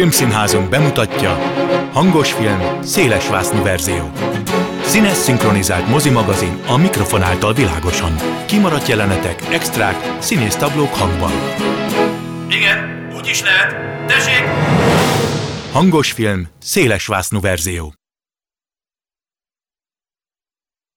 Filmszínházunk bemutatja Hangos film, szélesvásznú verzió. Színes szinkronizált mozimagazin a mikrofon által világosan. Kimaradt jelenetek, extrák, színésztablók hangban. Igen, úgy is lehet. Tessék! Hangos film, szélesvásznú verzió.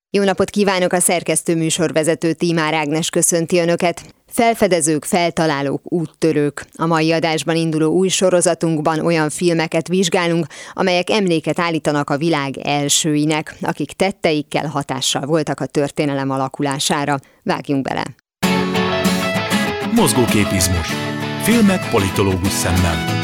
Jó napot kívánok a szerkesztő műsorvezető Tímár Ágnes köszönti Önöket. Felfedezők, feltalálók, úttörők. A mai adásban induló új sorozatunkban olyan filmeket vizsgálunk, amelyek emléket állítanak a világ elsőinek, akik tetteikkel hatással voltak a történelem alakulására. Vágjunk bele! Mozgóképizmus. Filmek politológus szemmel.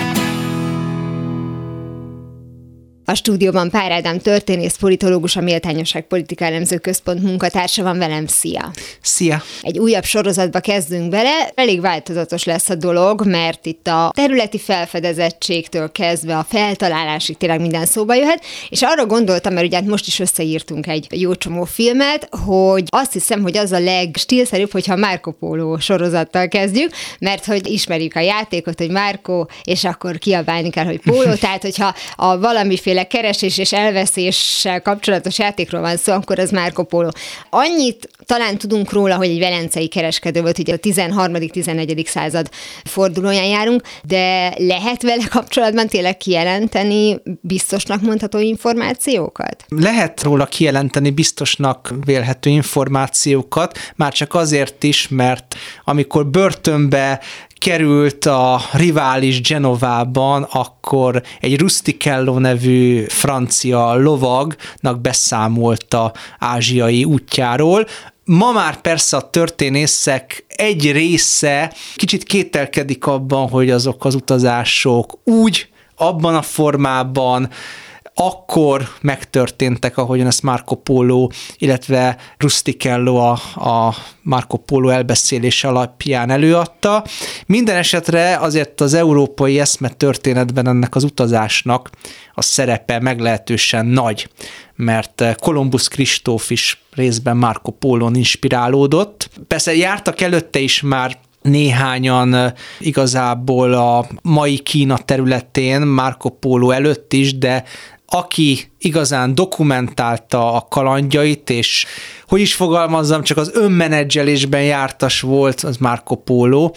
A stúdióban Pár Ádám történész, politológus, a Méltányosság Politika Elemző Központ munkatársa van velem. Szia! Szia! Egy újabb sorozatba kezdünk bele. Elég változatos lesz a dolog, mert itt a területi felfedezettségtől kezdve a feltalálásig tényleg minden szóba jöhet, és arra gondoltam, mert ugye hát most is összeírtunk egy jó csomó filmet, hogy azt hiszem, hogy az a legstílszerűbb, hogyha Marco Polo sorozattal kezdjük, mert hogy ismerjük a játékot, hogy Marco, és akkor kiabálni kell, hogy Polo, tehát hogyha a valamiféle valamiféle keresés és elveszéssel kapcsolatos játékról van szó, akkor az Marco Polo. Annyit talán tudunk róla, hogy egy velencei kereskedő volt, ugye a 13.-14. század fordulóján járunk, de lehet vele kapcsolatban tényleg kijelenteni biztosnak mondható információkat? Lehet róla kijelenteni biztosnak vélhető információkat, már csak azért is, mert amikor börtönbe került a rivális Genovában, akkor egy Rusticello nevű francia lovagnak beszámolta ázsiai útjáról, Ma már persze a történészek egy része kicsit kételkedik abban, hogy azok az utazások úgy, abban a formában, akkor megtörténtek, ahogyan ezt Marco Polo, illetve Rusticello a, a Marco Polo elbeszélése alapján előadta. Minden esetre azért az európai eszme történetben ennek az utazásnak a szerepe meglehetősen nagy, mert Kolumbusz Kristóf is részben Marco Pólon inspirálódott. Persze jártak előtte is már néhányan igazából a mai Kína területén Marco Polo előtt is, de aki igazán dokumentálta a kalandjait, és hogy is fogalmazzam, csak az önmenedzselésben jártas volt, az Marco Polo,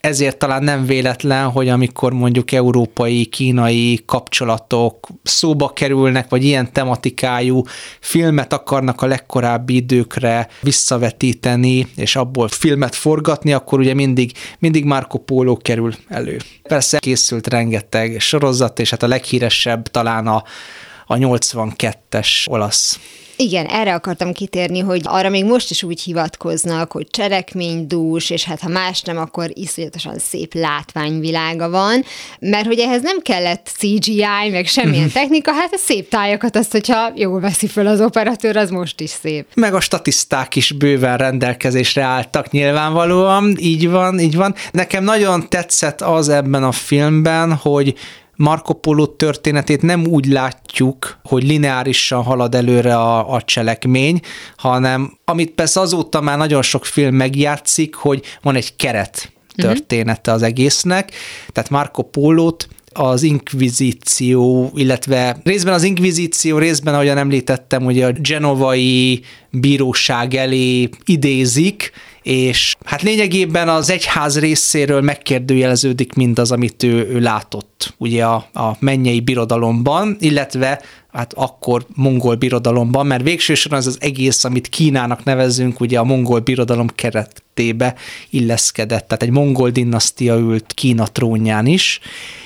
ezért talán nem véletlen, hogy amikor mondjuk európai-kínai kapcsolatok szóba kerülnek, vagy ilyen tematikájú filmet akarnak a legkorábbi időkre visszavetíteni, és abból filmet forgatni, akkor ugye mindig, mindig Marco Polo kerül elő. Persze készült rengeteg sorozat, és hát a leghíresebb talán a a 82-es olasz igen, erre akartam kitérni, hogy arra még most is úgy hivatkoznak, hogy cselekménydús, és hát ha más nem, akkor iszonyatosan szép látványvilága van, mert hogy ehhez nem kellett CGI, meg semmilyen technika, hát a szép tájakat azt, hogyha jól veszi föl az operatőr, az most is szép. Meg a statiszták is bőven rendelkezésre álltak nyilvánvalóan, így van, így van. Nekem nagyon tetszett az ebben a filmben, hogy Marco Polo történetét nem úgy látjuk, hogy lineárisan halad előre a, a cselekmény, hanem amit persze azóta már nagyon sok film megjátszik, hogy van egy keret mhm. története az egésznek, tehát Marco Pólót az inkvizíció, illetve részben az inkvizíció, részben, ahogyan említettem, ugye a genovai bíróság elé idézik, és hát lényegében az egyház részéről megkérdőjeleződik mindaz, amit ő, ő látott ugye a, a mennyei birodalomban, illetve hát akkor mongol birodalomban, mert végsősorban az az egész, amit Kínának nevezünk, ugye a mongol birodalom keretébe illeszkedett, tehát egy mongol dinasztia ült Kína trónján is,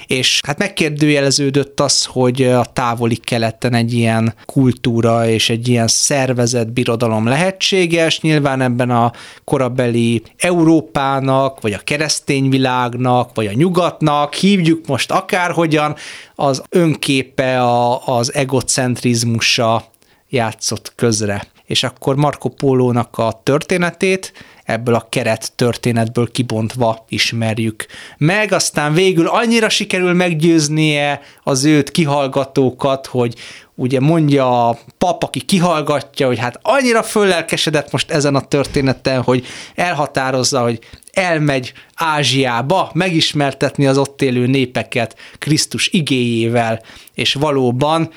és hát megkérdőjeleződött az, hogy a távoli keleten egy ilyen kultúra és egy ilyen szervezett birodalom lehetséges, nyilván ebben a korabeli Európának, vagy a keresztény világnak, vagy a nyugatnak, hívjuk most akárhogyan, az önképe a, az egocentrizmusa játszott közre. És akkor Marco Pólónak a történetét ebből a keret történetből kibontva ismerjük meg, aztán végül annyira sikerül meggyőznie az őt kihallgatókat, hogy ugye mondja a pap, aki kihallgatja, hogy hát annyira föllelkesedett most ezen a történeten, hogy elhatározza, hogy elmegy Ázsiába megismertetni az ott élő népeket Krisztus igéjével, és valóban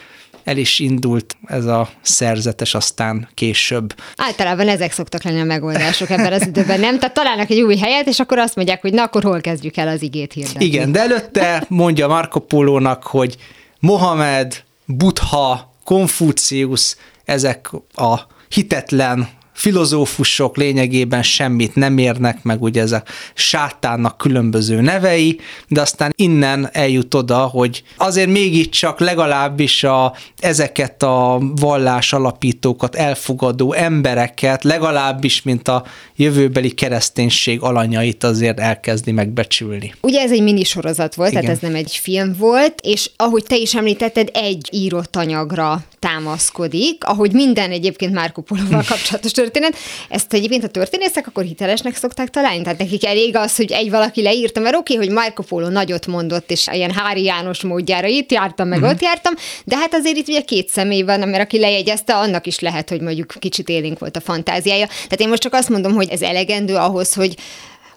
el is indult ez a szerzetes aztán később. Általában ezek szoktak lenni a megoldások ebben az időben, nem? Tehát találnak egy új helyet, és akkor azt mondják, hogy na, akkor hol kezdjük el az igét hirdetni. Igen, de előtte mondja Marco Pólónak, hogy Mohamed, Buddha, Konfucius, ezek a hitetlen filozófusok lényegében semmit nem érnek, meg ugye ez a sátánnak különböző nevei, de aztán innen eljut oda, hogy azért mégiscsak legalábbis a, ezeket a vallás alapítókat elfogadó embereket, legalábbis, mint a jövőbeli kereszténység alanyait azért elkezdi megbecsülni. Ugye ez egy minisorozat volt, Igen. tehát ez nem egy film volt, és ahogy te is említetted, egy írott anyagra támaszkodik, ahogy minden egyébként Márko Polóval kapcsolatos történet. Ezt egyébként a történészek akkor hitelesnek szokták találni, tehát nekik elég az, hogy egy valaki leírta, mert oké, okay, hogy Márko Póló nagyot mondott, és ilyen Hári János módjára itt jártam, meg uh-huh. ott jártam, de hát azért itt ugye két személy van, mert aki lejegyezte, annak is lehet, hogy mondjuk kicsit élénk volt a fantáziája. Tehát én most csak azt mondom, hogy ez elegendő ahhoz, hogy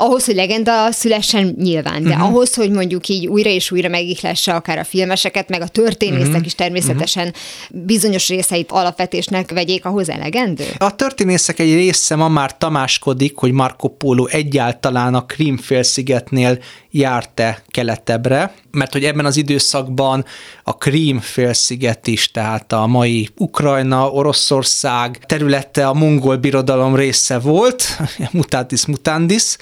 ahhoz, hogy legenda szülessen nyilván, de uh-huh. ahhoz, hogy mondjuk így újra és újra megihlesse akár a filmeseket, meg a történészek uh-huh. is természetesen uh-huh. bizonyos részeit alapvetésnek vegyék, ahhoz elegendő? A történészek egy része ma már tamáskodik, hogy Marco Polo egyáltalán a Krímfélszigetnél járt-e keletebbre, mert hogy ebben az időszakban a Krím félsziget is, tehát a mai Ukrajna, Oroszország területe a mongol birodalom része volt, mutatis mutandis,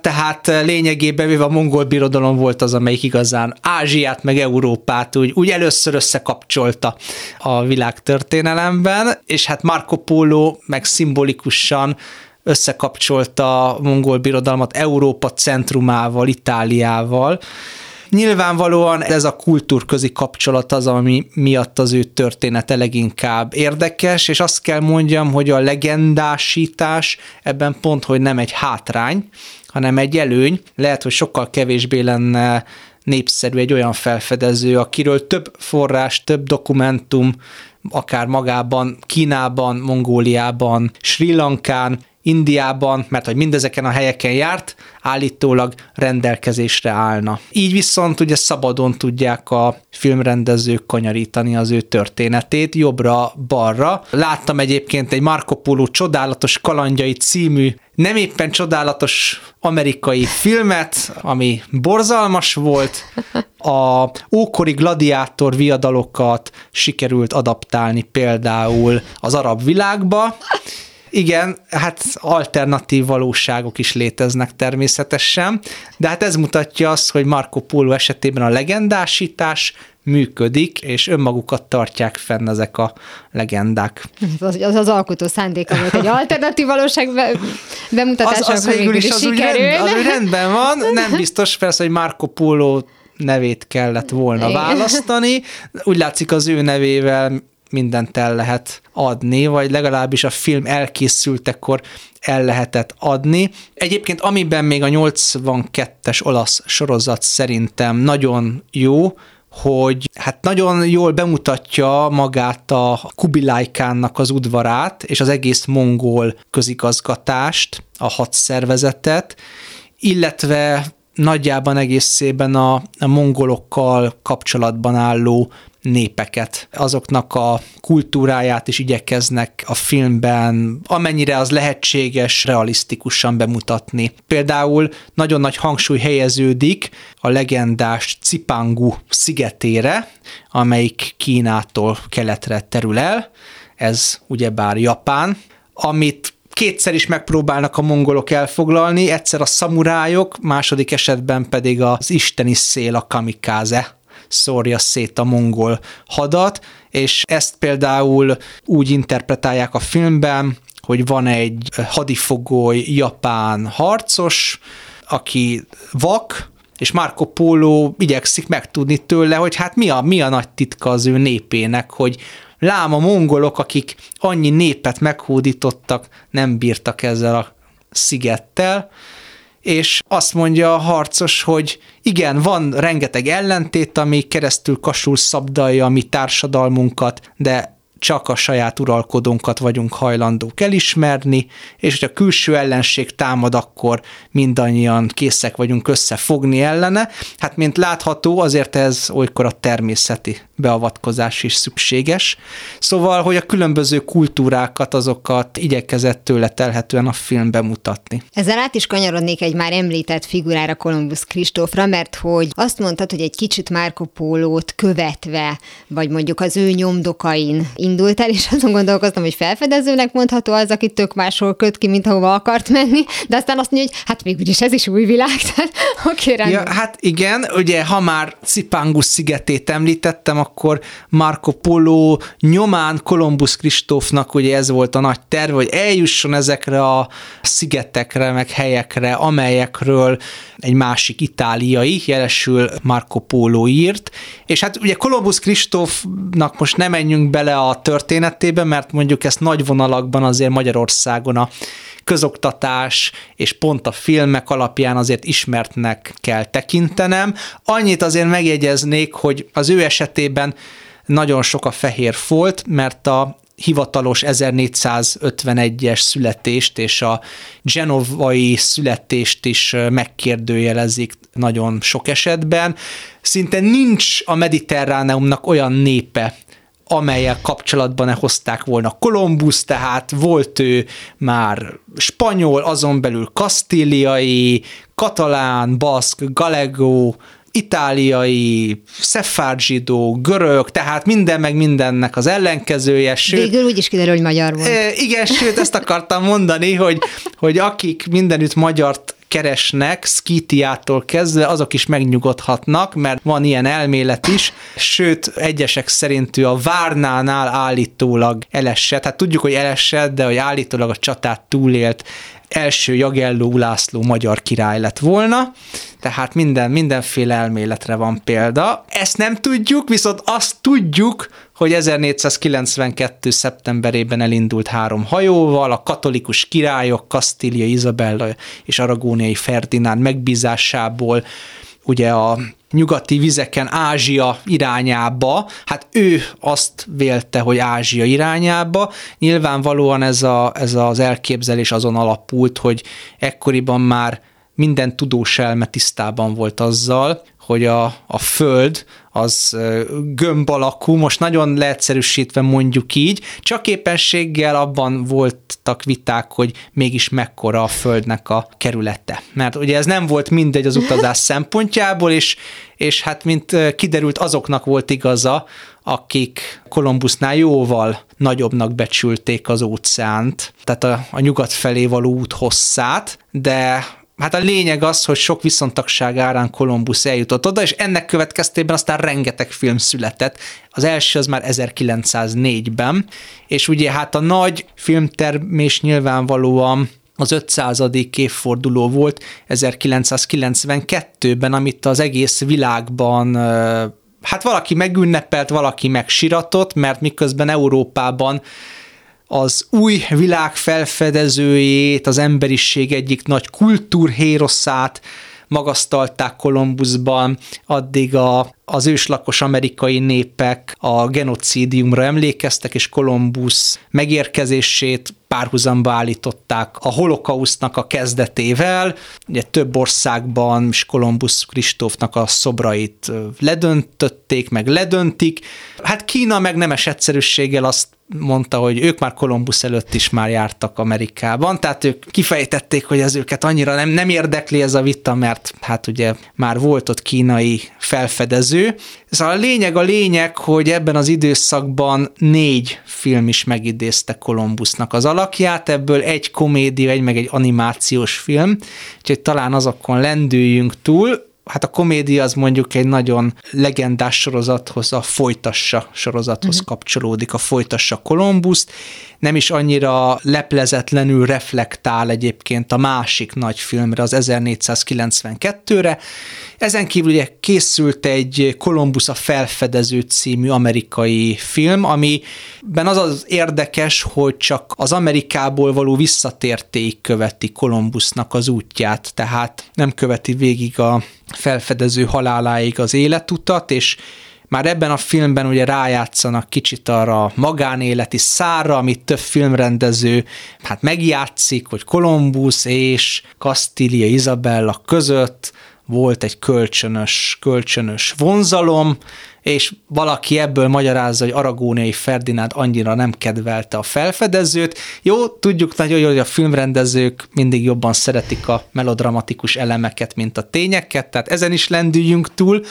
tehát lényegében véve a mongol birodalom volt az, amelyik igazán Ázsiát meg Európát úgy, úgy először összekapcsolta a világ történelemben, és hát Marco Polo meg szimbolikusan összekapcsolta a mongol birodalmat Európa centrumával, Itáliával, Nyilvánvalóan ez a kultúrközi kapcsolat az, ami miatt az ő története leginkább érdekes, és azt kell mondjam, hogy a legendásítás ebben pont, hogy nem egy hátrány, hanem egy előny. Lehet, hogy sokkal kevésbé lenne népszerű egy olyan felfedező, akiről több forrás, több dokumentum, akár magában, Kínában, Mongóliában, Sri Lankán, Indiában, mert hogy mindezeken a helyeken járt, állítólag rendelkezésre állna. Így viszont ugye szabadon tudják a filmrendezők kanyarítani az ő történetét jobbra-balra. Láttam egyébként egy Marco Polo csodálatos kalandjai című nem éppen csodálatos amerikai filmet, ami borzalmas volt. A ókori gladiátor viadalokat sikerült adaptálni például az arab világba, igen, hát alternatív valóságok is léteznek természetesen, de hát ez mutatja azt, hogy Marco Polo esetében a legendásítás működik, és önmagukat tartják fenn ezek a legendák. Az az, az alkotó szándéka volt, egy alternatív valóság be, bemutatása, az, az végül is, az úgy, rend, az úgy rendben van, nem biztos persze, hogy Marco Polo nevét kellett volna Igen. választani. Úgy látszik az ő nevével mindent el lehet adni, vagy legalábbis a film elkészültekor el lehetett adni. Egyébként amiben még a 82-es olasz sorozat szerintem nagyon jó, hogy hát nagyon jól bemutatja magát a Kubilajkánnak az udvarát, és az egész mongol közigazgatást, a hadszervezetet, illetve nagyjában egészében a, a mongolokkal kapcsolatban álló népeket, azoknak a kultúráját is igyekeznek a filmben, amennyire az lehetséges, realisztikusan bemutatni. Például nagyon nagy hangsúly helyeződik a legendás Cipangu szigetére, amelyik Kínától keletre terül el, ez ugyebár Japán, amit kétszer is megpróbálnak a mongolok elfoglalni, egyszer a szamurájok, második esetben pedig az isteni szél, a kamikáze szórja szét a mongol hadat, és ezt például úgy interpretálják a filmben, hogy van egy hadifogoly japán harcos, aki vak, és Marco Polo igyekszik megtudni tőle, hogy hát mi a, mi a nagy titka az ő népének, hogy lám a mongolok, akik annyi népet meghódítottak, nem bírtak ezzel a szigettel, és azt mondja a harcos, hogy igen, van rengeteg ellentét, ami keresztül kasul szabdalja a mi társadalmunkat, de csak a saját uralkodónkat vagyunk hajlandók elismerni, és hogyha külső ellenség támad, akkor mindannyian készek vagyunk összefogni ellene. Hát, mint látható, azért ez olykor a természeti beavatkozás is szükséges. Szóval, hogy a különböző kultúrákat, azokat igyekezett tőle telhetően a film bemutatni. Ezzel át is kanyarodnék egy már említett figurára, Kolumbusz Kristófra, mert hogy azt mondtad, hogy egy kicsit Marco Pólót követve, vagy mondjuk az ő nyomdokain indult el, és azon gondolkoztam, hogy felfedezőnek mondható az, aki tök máshol köt ki, mint ahova akart menni, de aztán azt mondja, hogy hát úgyis ez is új világ, tehát oké, okay, ja, hát igen, ugye ha már Cipangus szigetét említettem, akkor Marco Polo nyomán Kolumbusz Kristófnak ugye ez volt a nagy terv, hogy eljusson ezekre a szigetekre, meg helyekre, amelyekről egy másik itáliai, jelesül Marco Polo írt, és hát ugye Kolumbusz Kristófnak most nem menjünk bele a történetébe, mert mondjuk ezt nagy vonalakban azért Magyarországon a közoktatás és pont a filmek alapján azért ismertnek kell tekintenem. Annyit azért megjegyeznék, hogy az ő esetében nagyon sok a fehér folt, mert a hivatalos 1451-es születést és a genovai születést is megkérdőjelezik nagyon sok esetben. Szinte nincs a mediterráneumnak olyan népe, amelyel kapcsolatban hozták volna Kolumbusz, tehát volt ő már spanyol, azon belül kasztíliai, katalán, baszk, galego, itáliai, szefárzsidó, görög, tehát minden meg mindennek az ellenkezője. Sőt, Végül úgy is kiderül, hogy magyar volt. Igen, sőt, ezt akartam mondani, hogy, hogy akik mindenütt magyart keresnek, Skitiától kezdve, azok is megnyugodhatnak, mert van ilyen elmélet is, sőt, egyesek szerint ő a Várnánál állítólag elesett, hát tudjuk, hogy elesett, de hogy állítólag a csatát túlélt első Jagelló László magyar király lett volna, tehát minden, mindenféle elméletre van példa. Ezt nem tudjuk, viszont azt tudjuk, hogy 1492. szeptemberében elindult három hajóval, a katolikus királyok, Kastília Izabella és Aragóniai Ferdinánd megbízásából ugye a nyugati vizeken Ázsia irányába, hát ő azt vélte, hogy Ázsia irányába. Nyilvánvalóan ez, a, ez az elképzelés azon alapult, hogy ekkoriban már minden tudós elme tisztában volt azzal, hogy a, a Föld az gömb alakú, most nagyon leegyszerűsítve mondjuk így, csak éppenséggel abban voltak viták, hogy mégis mekkora a Földnek a kerülete. Mert ugye ez nem volt mindegy az utazás szempontjából, és, és hát mint kiderült, azoknak volt igaza, akik Kolumbusznál jóval nagyobbnak becsülték az óceánt, tehát a, a nyugat felé való út hosszát, de Hát a lényeg az, hogy sok viszontagság árán Kolumbusz eljutott oda, és ennek következtében aztán rengeteg film született. Az első az már 1904-ben, és ugye hát a nagy filmtermés nyilvánvalóan az 500. évforduló volt 1992-ben, amit az egész világban hát valaki megünnepelt, valaki megsiratott, mert miközben Európában az új világ felfedezőjét, az emberiség egyik nagy kultúrhéroszát magasztalták Kolumbuszban, addig a, az őslakos amerikai népek a genocidiumra emlékeztek, és Kolumbusz megérkezését párhuzamba állították a holokausznak a kezdetével. Ugye több országban is Kolumbusz Kristófnak a szobrait ledöntötték, meg ledöntik. Hát Kína meg nemes egyszerűséggel azt mondta, hogy ők már Kolumbusz előtt is már jártak Amerikában, tehát ők kifejtették, hogy ez őket annyira nem, nem érdekli ez a vita, mert hát ugye már volt ott kínai felfedező. Szóval a lényeg a lényeg, hogy ebben az időszakban négy film is megidézte Kolumbusznak az alakját, ebből egy komédia, egy meg egy animációs film, úgyhogy talán azokon lendüljünk túl. Hát a komédia az mondjuk egy nagyon legendás sorozathoz, a Folytassa sorozathoz uh-huh. kapcsolódik, a Folytassa Kolumbuszt, nem is annyira leplezetlenül reflektál egyébként a másik nagy filmre, az 1492-re. Ezen kívül ugye készült egy Kolumbusz a felfedező című amerikai film, amiben az az érdekes, hogy csak az Amerikából való visszatérték követi Kolumbusznak az útját, tehát nem követi végig a felfedező haláláig az életutat, és Már ebben a filmben ugye rájátszanak kicsit arra a magánéleti szárra, amit több filmrendező hát megjátszik, hogy Kolumbusz és Castilla Isabella között volt egy kölcsönös, kölcsönös vonzalom, és valaki ebből magyarázza, hogy Aragóniai Ferdinánd annyira nem kedvelte a felfedezőt. Jó, tudjuk nagyon jól, hogy a filmrendezők mindig jobban szeretik a melodramatikus elemeket, mint a tényeket, tehát ezen is lendüljünk túl,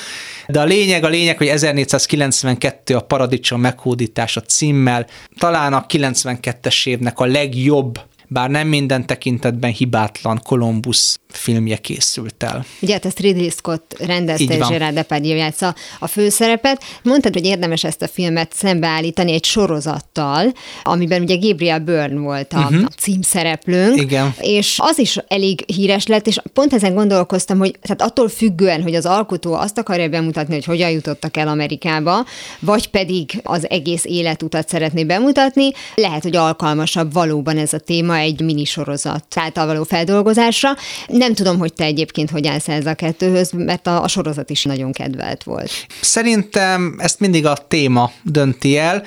de a lényeg, a lényeg, hogy 1492 a Paradicsom meghódítása címmel, talán a 92-es évnek a legjobb bár nem minden tekintetben hibátlan Columbus filmje készült el. Ugye hát ezt Ridley Scott rendezte, és Gerard Depardieu játsza a főszerepet. Mondtad, hogy érdemes ezt a filmet szembeállítani egy sorozattal, amiben ugye Gabriel Byrne volt a, uh-huh. címszereplőnk. Igen. És az is elég híres lett, és pont ezen gondolkoztam, hogy tehát attól függően, hogy az alkotó azt akarja bemutatni, hogy hogyan jutottak el Amerikába, vagy pedig az egész életutat szeretné bemutatni, lehet, hogy alkalmasabb valóban ez a téma egy minisorozat által való feldolgozásra. Nem tudom, hogy te egyébként hogy állsz ez a kettőhöz, mert a, a sorozat is nagyon kedvelt volt. Szerintem ezt mindig a téma dönti el.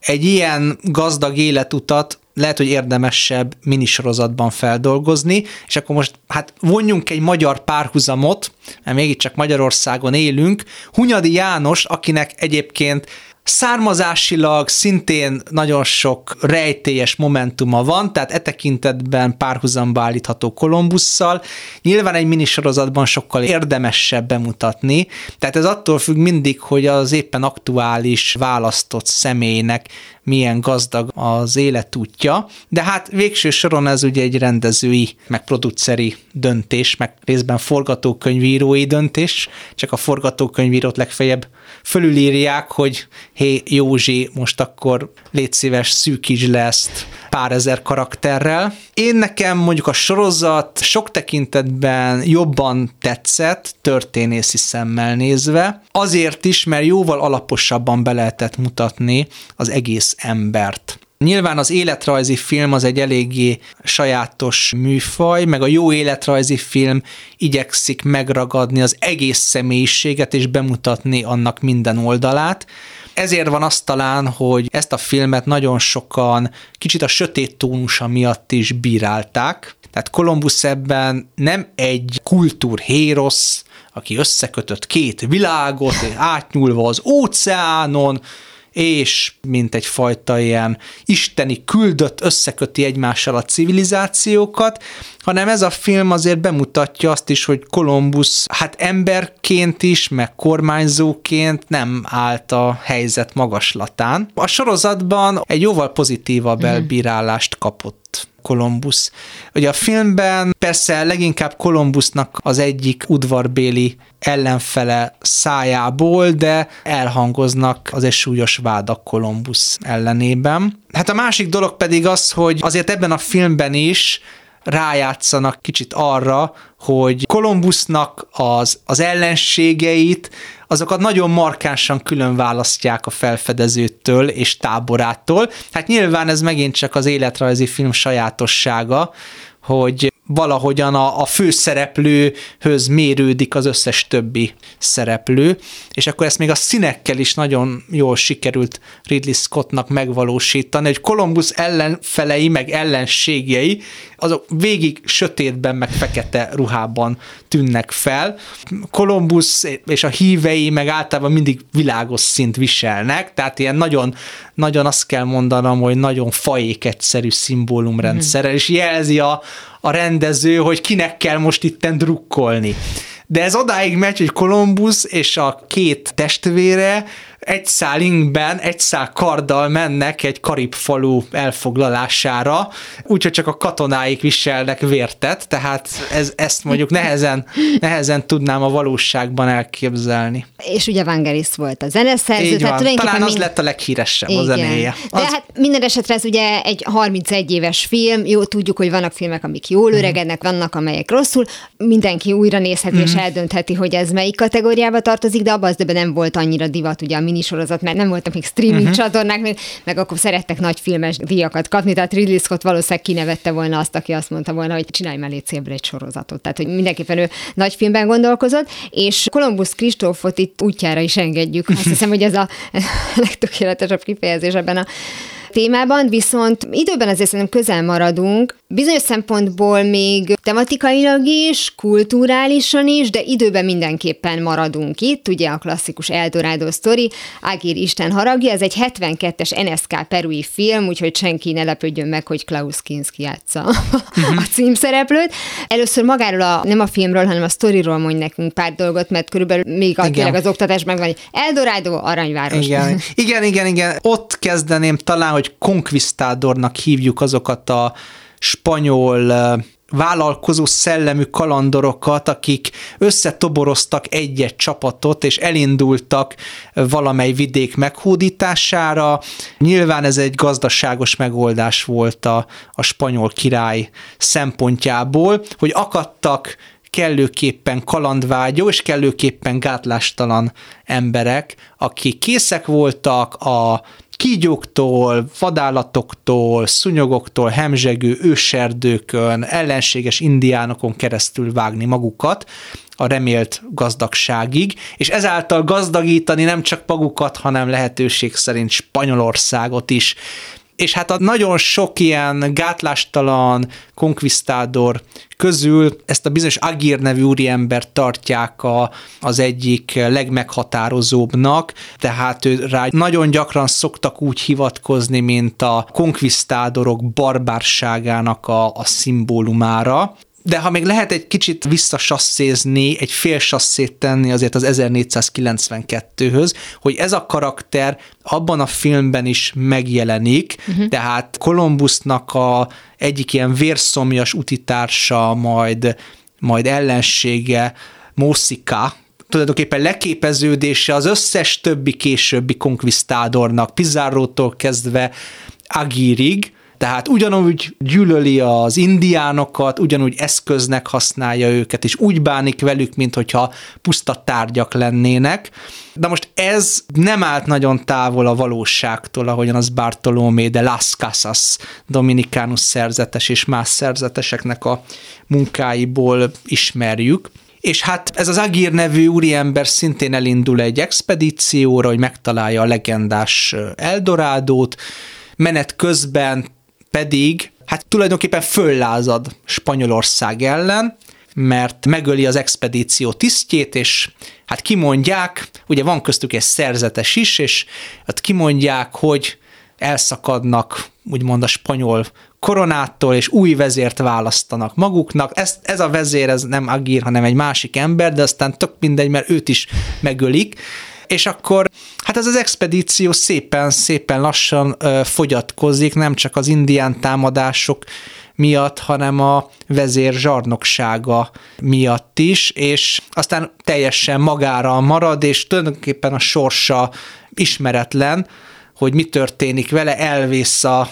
Egy ilyen gazdag életutat lehet, hogy érdemesebb minisorozatban feldolgozni, és akkor most hát vonjunk egy magyar párhuzamot, mert mégiscsak Magyarországon élünk. Hunyadi János, akinek egyébként Származásilag szintén nagyon sok rejtélyes momentuma van, tehát e tekintetben párhuzamba állítható Kolumbusszal. Nyilván egy minisorozatban sokkal érdemesebb bemutatni, tehát ez attól függ mindig, hogy az éppen aktuális választott személynek milyen gazdag az életútja, de hát végső soron ez ugye egy rendezői, meg produceri döntés, meg részben forgatókönyvírói döntés, csak a forgatókönyvírót legfeljebb fölülírják, hogy hé Józsi, most akkor légy szíves, szűkíts le ezt pár ezer karakterrel. Én nekem mondjuk a sorozat sok tekintetben jobban tetszett, történészi szemmel nézve, azért is, mert jóval alaposabban be lehetett mutatni az egész embert. Nyilván az életrajzi film az egy eléggé sajátos műfaj, meg a jó életrajzi film igyekszik megragadni az egész személyiséget és bemutatni annak minden oldalát. Ezért van az talán, hogy ezt a filmet nagyon sokan kicsit a sötét tónusa miatt is bírálták. Tehát Columbus ebben nem egy kultúrhérosz, aki összekötött két világot, átnyúlva az óceánon, és mint egyfajta ilyen isteni küldött összeköti egymással a civilizációkat, hanem ez a film azért bemutatja azt is, hogy Kolumbusz hát emberként is, meg kormányzóként nem állt a helyzet magaslatán. A sorozatban egy jóval pozitívabb mhm. elbírálást kapott Kolumbusz. Ugye a filmben persze leginkább Kolumbusznak az egyik udvarbéli ellenfele szájából, de elhangoznak az súlyos vádak Kolumbusz ellenében. Hát a másik dolog pedig az, hogy azért ebben a filmben is rájátszanak kicsit arra, hogy Kolumbusznak az, az ellenségeit, azokat nagyon markánsan külön választják a felfedezőtől és táborától. Hát nyilván ez megint csak az életrajzi film sajátossága, hogy valahogyan a, a főszereplőhöz mérődik az összes többi szereplő, és akkor ezt még a színekkel is nagyon jól sikerült Ridley Scottnak megvalósítani, hogy Columbus ellenfelei, meg ellenségei, azok végig sötétben, meg fekete ruhában tűnnek fel. Columbus és a hívei meg általában mindig világos szint viselnek, tehát ilyen nagyon, nagyon azt kell mondanom, hogy nagyon fajék egyszerű szimbólumrendszerrel, és jelzi a, a rendező, hogy kinek kell most itten drukkolni. De ez odáig megy, hogy Kolumbusz és a két testvére egy szál inkben, egy szál karddal mennek egy karib falu elfoglalására, úgyhogy csak a katonáik viselnek vértet, tehát ez, ezt mondjuk nehezen, nehezen tudnám a valóságban elképzelni. És ugye Vangelis volt a zeneszerző. Így tehát van. Talán az mind... lett a leghíresebb Igen. a zenéje. Az... De hát minden esetre ez ugye egy 31 éves film, jó, tudjuk, hogy vannak filmek, amik jól mm. öregednek, vannak, amelyek rosszul, mindenki újra nézheti mm. és eldöntheti, hogy ez melyik kategóriába tartozik, de abban az nem volt annyira divat ugye a minisorozat, mert nem voltak még streaming uh-huh. csatornák, meg, akkor szerettek nagy filmes díjakat kapni, tehát Ridley Scott valószínűleg kinevette volna azt, aki azt mondta volna, hogy csinálj mellé célbra egy sorozatot. Tehát, hogy mindenképpen ő nagy filmben gondolkozott, és Columbus Kristófot itt útjára is engedjük. Azt hiszem, hogy ez a legtökéletesebb kifejezés ebben a témában, viszont időben azért szerintem közel maradunk, bizonyos szempontból még tematikailag is, kulturálisan is, de időben mindenképpen maradunk itt, ugye a klasszikus Eldorado sztori, Ágír Isten haragja, ez egy 72-es NSK perui film, úgyhogy senki ne lepődjön meg, hogy Klaus Kinski játsza uh-huh. a címszereplőt. Először magáról, a, nem a filmről, hanem a sztoriról mondj nekünk pár dolgot, mert körülbelül még a, tényleg az oktatás megvan, hogy Eldorado, aranyváros. Igen. igen, igen, igen. Ott kezdeném talán, hogy konkvisztádornak hívjuk azokat a spanyol vállalkozó szellemű kalandorokat, akik összetoboroztak egy-egy csapatot, és elindultak valamely vidék meghódítására. Nyilván ez egy gazdaságos megoldás volt a, a spanyol király szempontjából, hogy akadtak kellőképpen kalandvágyó és kellőképpen gátlástalan emberek, akik készek voltak a kígyóktól, vadállatoktól, szunyogoktól, hemzsegő őserdőkön, ellenséges indiánokon keresztül vágni magukat a remélt gazdagságig, és ezáltal gazdagítani nem csak magukat, hanem lehetőség szerint Spanyolországot is és hát a nagyon sok ilyen gátlástalan konkvisztádor közül ezt a bizonyos Agir nevű úriember tartják a, az egyik legmeghatározóbbnak, tehát ő rá nagyon gyakran szoktak úgy hivatkozni, mint a konkvisztádorok barbárságának a, a szimbólumára de ha még lehet egy kicsit visszasasszézni, egy fél sasszét tenni azért az 1492-höz, hogy ez a karakter abban a filmben is megjelenik, uh-huh. tehát Kolumbusznak a egyik ilyen vérszomjas utitársa, majd, majd ellensége, Mószika, tulajdonképpen leképeződése az összes többi későbbi konkvisztádornak, Pizarrótól kezdve Agirig, tehát ugyanúgy gyűlöli az indiánokat, ugyanúgy eszköznek használja őket, és úgy bánik velük, mint hogyha puszta tárgyak lennének. De most ez nem állt nagyon távol a valóságtól, ahogyan az Bartolomé de Las Casas Dominicánus szerzetes és más szerzeteseknek a munkáiból ismerjük. És hát ez az Agir nevű úriember szintén elindul egy expedícióra, hogy megtalálja a legendás Eldorádót, menet közben pedig hát tulajdonképpen föllázad Spanyolország ellen, mert megöli az expedíció tisztjét, és hát kimondják, ugye van köztük egy szerzetes is, és hát kimondják, hogy elszakadnak úgymond a spanyol koronától, és új vezért választanak maguknak. Ez, ez a vezér, ez nem Agir, hanem egy másik ember, de aztán tök mindegy, mert őt is megölik és akkor hát ez az expedíció szépen, szépen lassan ö, fogyatkozik, nem csak az indián támadások miatt, hanem a vezér zsarnoksága miatt is, és aztán teljesen magára marad, és tulajdonképpen a sorsa ismeretlen, hogy mi történik vele, elvész a,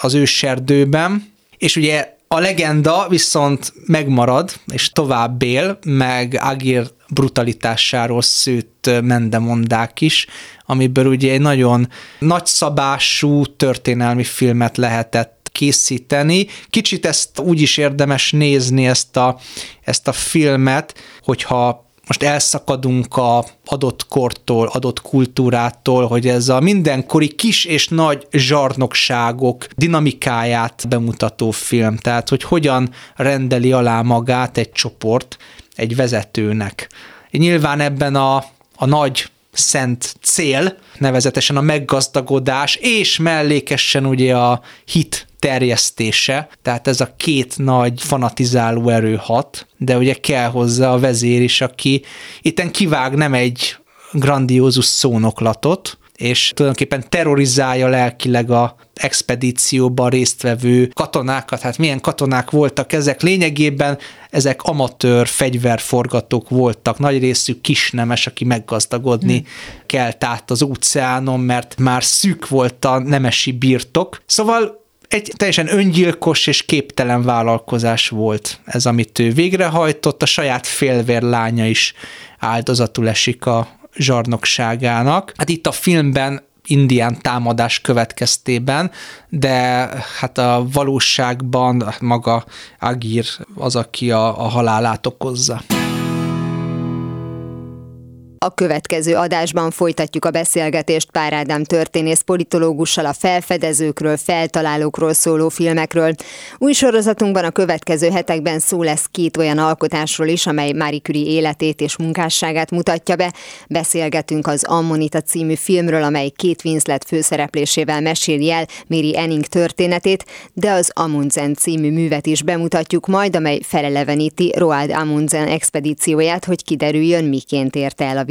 az őserdőben, és ugye a legenda viszont megmarad, és tovább él, meg Agir brutalitásáról szőtt mendemondák is, amiből ugye egy nagyon nagyszabású történelmi filmet lehetett készíteni. Kicsit ezt úgy is érdemes nézni, ezt a, ezt a filmet, hogyha most elszakadunk a adott kortól, adott kultúrától, hogy ez a mindenkori kis és nagy zsarnokságok dinamikáját bemutató film. Tehát, hogy hogyan rendeli alá magát egy csoport egy vezetőnek. Nyilván ebben a, a nagy szent cél, nevezetesen a meggazdagodás, és mellékesen ugye a hit terjesztése, tehát ez a két nagy fanatizáló erő hat, de ugye kell hozzá a vezér is, aki itten kivág nem egy grandiózus szónoklatot, és tulajdonképpen terrorizálja lelkileg a expedícióban résztvevő katonákat. Hát milyen katonák voltak ezek? Lényegében ezek amatőr fegyverforgatók voltak, nagy részük kisnemes, aki meggazdagodni hmm. kelt át az óceánon, mert már szűk volt a nemesi birtok. Szóval egy teljesen öngyilkos és képtelen vállalkozás volt ez, amit ő végrehajtott, a saját félvér lánya is áldozatul esik a, zsarnokságának. Hát itt a filmben indián támadás következtében, de hát a valóságban maga Agir az, aki a, a halálát okozza. A következő adásban folytatjuk a beszélgetést Pár Ádám történész politológussal a felfedezőkről, feltalálókról szóló filmekről. Új sorozatunkban a következő hetekben szó lesz két olyan alkotásról is, amely Marie Curie életét és munkásságát mutatja be. Beszélgetünk az Ammonita című filmről, amely két Winslet főszereplésével meséli el Mary Enning történetét, de az Amundsen című művet is bemutatjuk majd, amely feleleveníti Roald Amundsen expedícióját, hogy kiderüljön, miként érte el a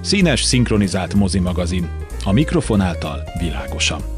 Színes, szinkronizált mozimagazin. A mikrofon által világosan.